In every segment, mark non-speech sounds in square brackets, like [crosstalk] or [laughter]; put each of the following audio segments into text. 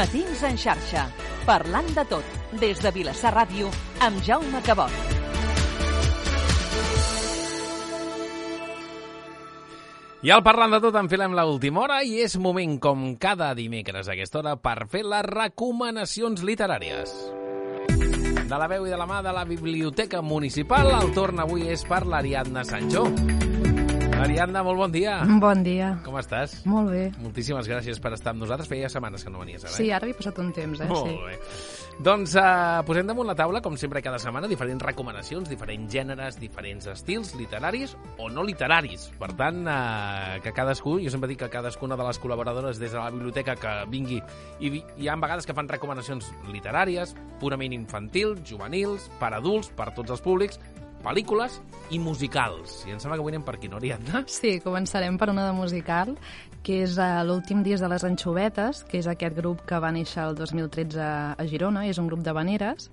Matins en xarxa, parlant de tot, des de Vilassar Ràdio, amb Jaume Cabot. I al Parlant de tot enfilem l'última hora i és moment, com cada dimecres a aquesta hora, per fer les recomanacions literàries. De la veu i de la mà de la Biblioteca Municipal, el torn avui és per l'Ariadna Sancho. Ariadna, molt bon dia. Bon dia. Com estàs? Molt bé. Moltíssimes gràcies per estar amb nosaltres. Feia setmanes que no venies ara, Sí, eh? ara he passat un temps, eh? Molt sí. bé. Doncs uh, posem damunt la taula, com sempre cada setmana, diferents recomanacions, diferents gèneres, diferents estils literaris o no literaris. Per tant, uh, que cadascú, jo sempre dic que cadascuna de les col·laboradores des de la biblioteca que vingui, i hi ha vegades que fan recomanacions literàries, purament infantil, juvenils, per adults, per tots els públics, pel·lícules i musicals. I em sembla que avui anem per aquí, no, Ariadna? Sí, començarem per una de musical, que és uh, l'últim Dies de les Anxovetes, que és aquest grup que va néixer el 2013 a Girona, és un grup de veneres,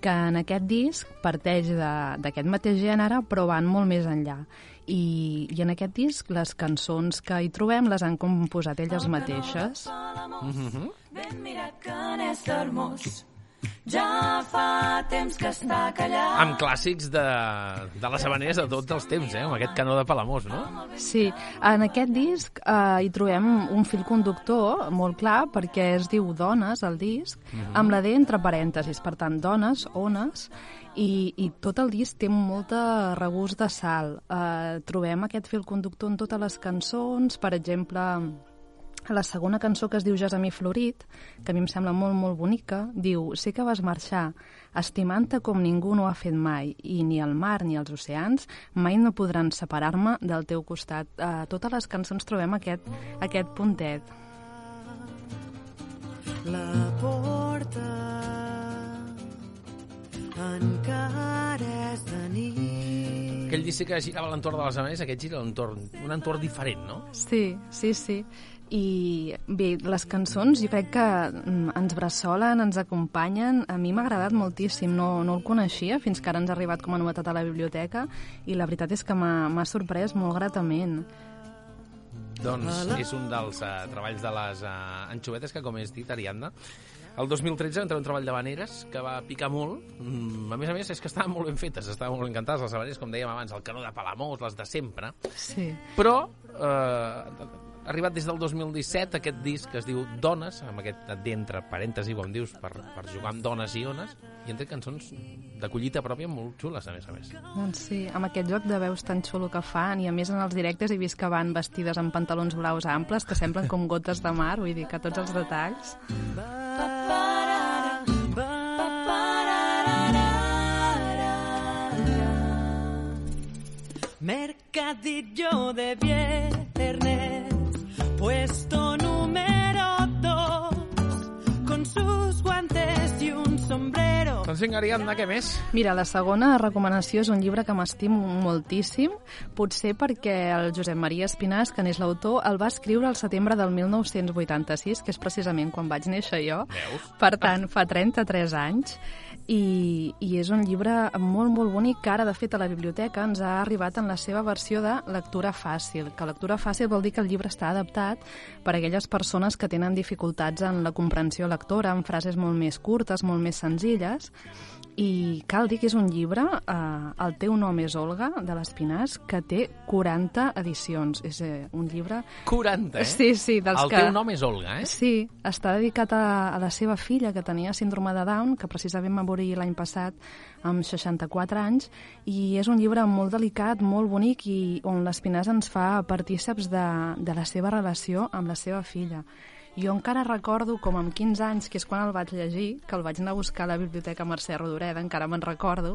que en aquest disc parteix de- d'aquest mateix gènere, però van molt més enllà. I, I en aquest disc les cançons que hi trobem les han composat elles mateixes. Ben mirat que n'és hermós. Ja fa temps que està callat. Amb clàssics de, de les habaneres de tots els temps, eh? Amb aquest canó de Palamós, no? Sí, en aquest disc eh, hi trobem un fil conductor molt clar perquè es diu Dones, el disc, amb la D entre parèntesis, per tant, dones, ones, i, i tot el disc té molta regust de sal. Eh, trobem aquest fil conductor en totes les cançons, per exemple, la segona cançó que es diu Gessamí Florit, que a mi em sembla molt, molt bonica, diu Sé que vas marxar, estimant-te com ningú no ho ha fet mai, i ni el mar ni els oceans mai no podran separar-me del teu costat. A totes les cançons trobem aquest, aquest puntet. La porta encara és de nit. Aquell disc que girava l'entorn de les habaneres, aquest gira l'entorn, un entorn diferent, no? Sí, sí, sí. I bé, les cançons jo crec que mm, ens bressolen, ens acompanyen. A mi m'ha agradat moltíssim, no, no el coneixia fins que ara ens ha arribat com a novetat a la biblioteca i la veritat és que m'ha m'ha sorprès molt gratament. Doncs és un dels uh, treballs de les uh, anxovetes que, com és dit, Ariadna, el 2013 va entrar un treball de Vaneres que va picar molt. Mm, a més a més, és que estaven molt ben fetes, estaven molt ben cantades les habaneres, com dèiem abans, el canó de Palamós, les de sempre. Sí. Però, eh, arribat des del 2017 aquest disc que es diu Dones, amb aquest d'entre parèntesi, com dius, per, per jugar amb dones i ones, i entre cançons de collita pròpia molt xules, a més a més. Doncs sí, amb aquest joc de veus tan xulo que fan, i a més en els directes he vist que van vestides amb pantalons blaus amples que semblen com gotes de mar, vull dir que tots els detalls... Doncs vinga, Ariadna, què més? Mira, la segona recomanació és un llibre que m'estimo moltíssim, potser perquè el Josep Maria Espinàs, que n'és l'autor, el va escriure al setembre del 1986, que és precisament quan vaig néixer jo. Veus? Per tant, fa 33 anys. I, I és un llibre molt, molt bonic que ara, de fet, a la biblioteca ens ha arribat en la seva versió de lectura fàcil. Que lectura fàcil vol dir que el llibre està adaptat per a aquelles persones que tenen dificultats en la comprensió lectora, amb frases molt més curtes, molt més senzilles. I cal dir que és un llibre, eh, El teu nom és Olga, de l'Espinàs, que té 40 edicions. És eh, un llibre... 40, eh? Sí, sí, dels el que... teu nom és Olga, eh? Sí, està dedicat a, a la seva filla, que tenia síndrome de Down, que precisament va morir l'any passat amb 64 anys, i és un llibre molt delicat, molt bonic, i on l'Espinàs ens fa partíceps de, de la seva relació amb la seva filla. Jo encara recordo com amb 15 anys, que és quan el vaig llegir, que el vaig anar a buscar a la Biblioteca Mercè Rodoreda, encara me'n recordo,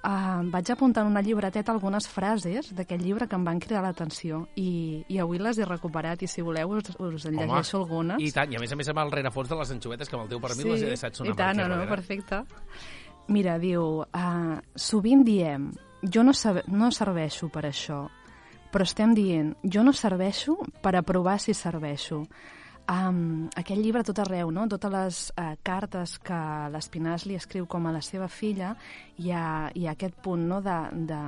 uh, vaig apuntar en una llibreteta algunes frases d'aquest llibre que em van cridar l'atenció i, i avui les he recuperat i si voleu us, us en llegeixo algunes. I tant, i a més a més amb el rerefons de les anxovetes, que amb el teu permís les he deixat sonar i tant, no, no, perfecte. Mira, diu, uh, sovint diem, jo no, no serveixo per això, però estem dient, jo no serveixo per aprovar si serveixo. Um, aquest llibre tot arreu, no? totes les uh, cartes que l'Espinàs li escriu com a la seva filla, hi ha, hi ha aquest punt no? de, de,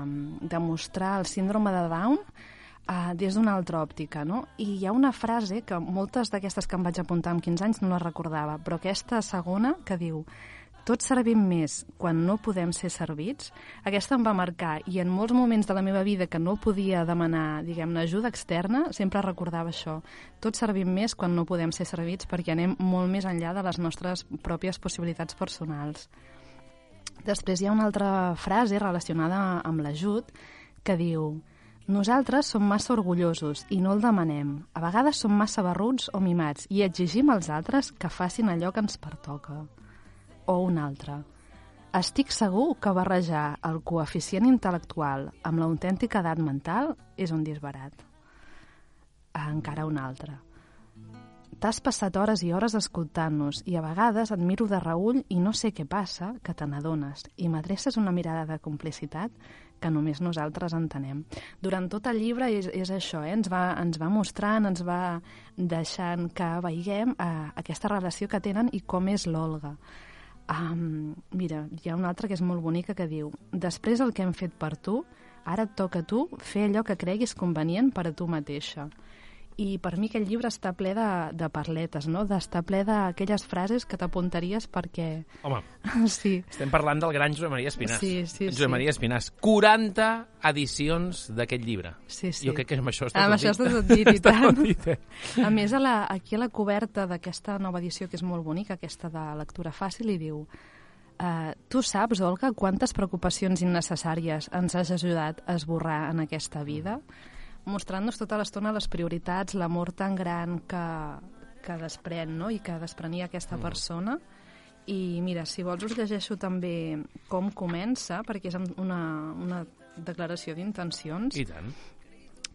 de mostrar el síndrome de Down uh, des d'una altra òptica. No? I hi ha una frase que moltes d'aquestes que em vaig apuntar amb 15 anys no les recordava, però aquesta segona que diu tots servim més quan no podem ser servits, aquesta em va marcar i en molts moments de la meva vida que no podia demanar, diguem-ne, ajuda externa, sempre recordava això. Tots servim més quan no podem ser servits perquè anem molt més enllà de les nostres pròpies possibilitats personals. Després hi ha una altra frase relacionada amb l'ajut que diu nosaltres som massa orgullosos i no el demanem. A vegades som massa barruts o mimats i exigim als altres que facin allò que ens pertoca o un altre. Estic segur que barrejar el coeficient intel·lectual amb l'autèntica edat mental és un disbarat. Encara un altre. T'has passat hores i hores escoltant-nos i a vegades et miro de reull i no sé què passa, que te n'adones, i m'adreces una mirada de complicitat que només nosaltres entenem. Durant tot el llibre és, és això, eh? ens, va, ens va mostrant, ens va deixant que veiguem eh, aquesta relació que tenen i com és l'Olga. Um, mira, hi ha una altra que és molt bonica que diu després el que hem fet per tu, ara et toca a tu fer allò que creguis convenient per a tu mateixa. I per mi aquest llibre està ple de, de parletes, no? d'estar ple d'aquelles frases que t'apuntaries perquè... Home, [laughs] Sí, estem parlant del gran Josep Maria Espinàs. Sí, sí, Josep sí. Maria Espinàs. 40 edicions d'aquest llibre. sí, sí. Jo crec que amb això està Amb tot això dit. està tot dit, [laughs] i tant. dit, eh? A més, a la, aquí a la coberta d'aquesta nova edició, que és molt bonica, aquesta de lectura fàcil, hi diu Uh, tu saps, Olga, quantes preocupacions innecessàries ens has ajudat a esborrar en aquesta vida? Mostrant-nos tota l'estona les prioritats, l'amor tan gran que, que desprèn, no?, i que desprenia aquesta Mm. persona. I mira, si vols us llegeixo també com comença, perquè és una, una declaració d'intencions. I tant.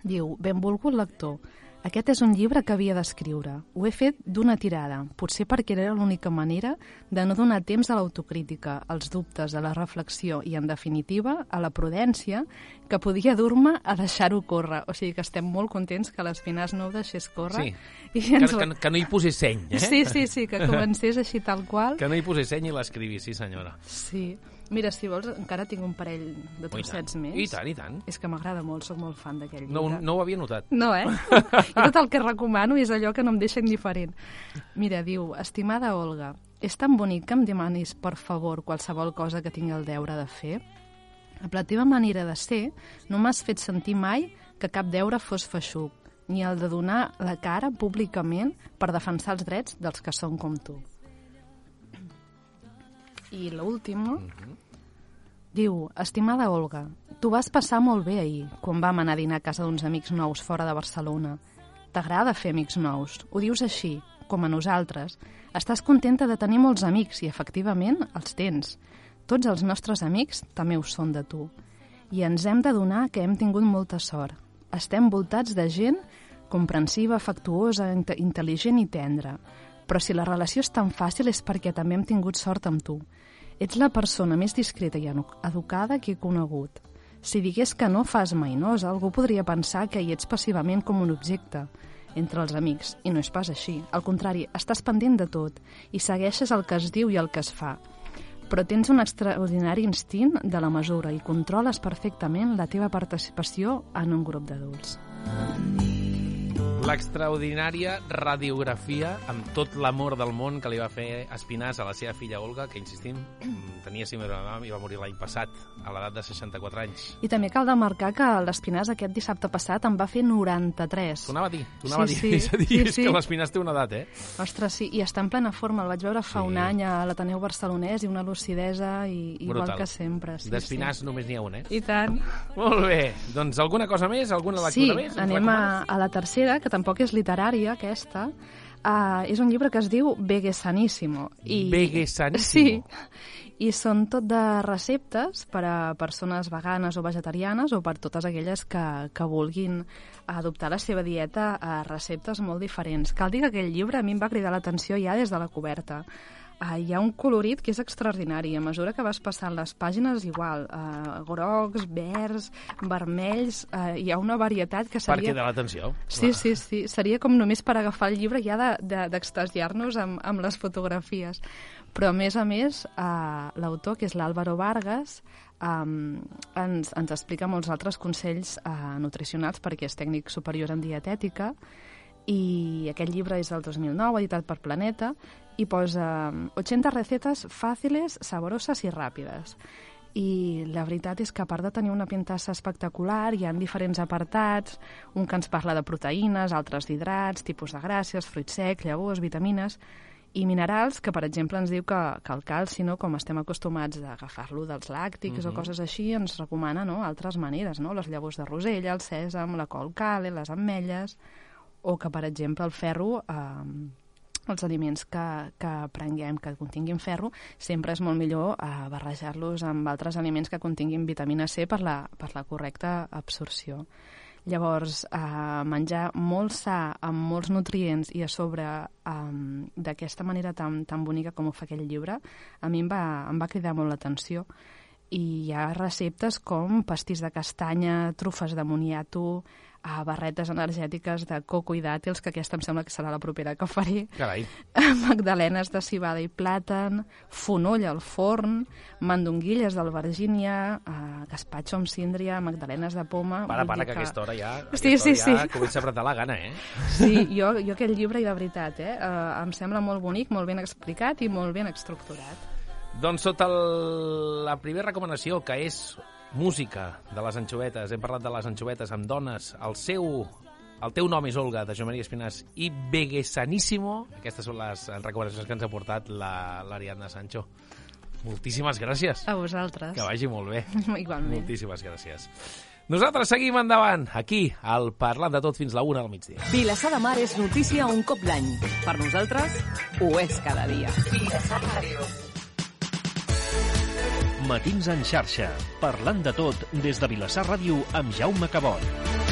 Diu, benvolgut lector, aquest és un llibre que havia d'escriure. Ho he fet d'una tirada, potser perquè era l'única manera de no donar temps a l'autocrítica, als dubtes, a la reflexió i, en definitiva, a la prudència que podia dur-me a deixar-ho córrer. O sigui que estem molt contents que l'Espinàs no ho deixés córrer. Sí. I Que, ens... que, que no hi posi seny, eh? Sí, sí, sí, que comencés així tal qual. Que no hi posi seny i l'escrivi, sí senyora. Sí. Mira, si vols, encara tinc un parell de trossets més. I tant, i tant. És que m'agrada molt, sóc molt fan d'aquell llibre. No, no ho havia notat. No, eh? [laughs] I tot el que recomano és allò que no em deixa indiferent. Mira, diu, estimada Olga, és tan bonic que em demanis, per favor, qualsevol cosa que tingui el deure de fer? Amb la teva manera de ser, no m'has fet sentir mai que cap deure fos feixuc, ni el de donar la cara públicament per defensar els drets dels que són com tu. I l'últim, no? Diu, estimada Olga, tu vas passar molt bé ahir, quan vam anar a dinar a casa d'uns amics nous fora de Barcelona. T'agrada fer amics nous, ho dius així, com a nosaltres. Estàs contenta de tenir molts amics i, efectivament, els tens. Tots els nostres amics també ho són de tu. I ens hem de donar que hem tingut molta sort. Estem voltats de gent comprensiva, afectuosa, inte- intel·ligent i tendra. Però si la relació és tan fàcil és perquè també hem tingut sort amb tu. Ets la persona més discreta i educada que he conegut. Si digués que no fas mai nosa, algú podria pensar que hi ets passivament com un objecte entre els amics, i no és pas així. Al contrari, estàs pendent de tot i segueixes el que es diu i el que es fa. Però tens un extraordinari instint de la mesura i controles perfectament la teva participació en un grup d'adults. L'extraordinària radiografia amb tot l'amor del món que li va fer Espinàs a la seva filla Olga, que, insistim, [clears throat] tenia síndrome de Down i va morir l'any passat, a l'edat de 64 anys. I també cal demarcar que l'Espinàs aquest dissabte passat en va fer 93. T'ho anava a dir, t'ho anava Sí, a dir. sí, és a dir, sí, és sí. que l'Espinàs té una edat, eh? Ostres, sí, i està en plena forma. El vaig veure fa Sí. un any a l'Ateneu Barcelonès i una lucidesa i, igual Brutal. que sempre. Sí, D'Espinàs només n'hi ha un, eh? Sí. I tant. Molt bé, doncs alguna cosa més? Alguna Sí, lectura més? Ens anem a, a la tercera, que tampoc és literària, aquesta. Uh, és un llibre que es diu Vegesanissimo. I... Vegesanissimo. Sí, i són tot de receptes per a persones veganes o vegetarianes o per totes aquelles que, que vulguin adoptar la seva dieta a receptes molt diferents. Cal dir que aquell llibre a mi em va cridar l'atenció ja des de la coberta. Uh, hi ha un colorit que és extraordinari. A mesura que vas passant les pàgines, igual, uh, grocs, verds, vermells, uh, hi ha una varietat que Per seria... cridar l'atenció. Sí, sí, sí. Seria com només per agafar el llibre ja d'extasiar-nos de, de, amb, amb les fotografies. Però, a més a més, uh, l'autor, que és l'Àlvaro Vargas, um, ens, ens explica molts altres consells uh, nutricionals perquè és tècnic superior en dietètica i aquest llibre és del 2009, editat per Planeta, i posa 80 recetes fàciles, saboroses i ràpides. I la veritat és que a part de tenir una pintassa espectacular, hi ha diferents apartats, un que ens parla de proteïnes, altres d'hidrats, tipus de gràcies, fruits secs, llavors, vitamines i minerals, que per exemple ens diu que, que el calci, no, com estem acostumats d'agafar-lo dels làctics Mhm. o coses així, ens recomana no, altres maneres, no? les llavors de rosella, el sèsam, la col cale, les ametlles, o que per exemple el ferro... Eh, els aliments que, que prenguem que continguin ferro, sempre és molt millor eh, barrejar-los amb altres aliments que continguin vitamina C per la, per la correcta absorció. Llavors, eh, menjar molt sa, amb molts nutrients i a sobre eh, d'aquesta manera tan, tan bonica com ho fa aquest llibre, a mi em va, em va cridar molt l'atenció. I hi ha receptes com pastís de castanya, trufes de moniato, eh, barretes energètiques de coco i dàtils, que aquesta em sembla que serà la propera que faré, Carai. [laughs] magdalenes de cibada i plàtan, fonoll al forn, mandonguilles d'albergínia, eh, gaspatxo amb síndria, magdalenes de poma... Para, para, dir que aquesta hora ja, Sí, aquesta sí, hora ja sí. comença a apretar la gana, eh? Sí, jo, jo aquest llibre, i de veritat, eh, eh, em sembla molt bonic, molt ben explicat i molt ben estructurat. Doncs sota el, la primera recomanació, que és música de les anxovetes, hem parlat de les anxovetes amb dones, el seu... El teu nom és Olga, de Joan Maria Espinàs, i Vegesanissimo. Aquestes són les recomanacions que ens ha portat la- l'Ariadna Sancho. Moltíssimes gràcies. A vosaltres. Que vagi molt bé. [laughs] Igualment. Moltíssimes gràcies. Nosaltres seguim endavant, aquí, al Parlant de Tot fins la una del migdia. Vilassar de Mar és notícia un cop l'any. Per nosaltres, ho és cada dia. Matins en xarxa, parlant de tot des de Vilassar Ràdio amb Jaume Cabot.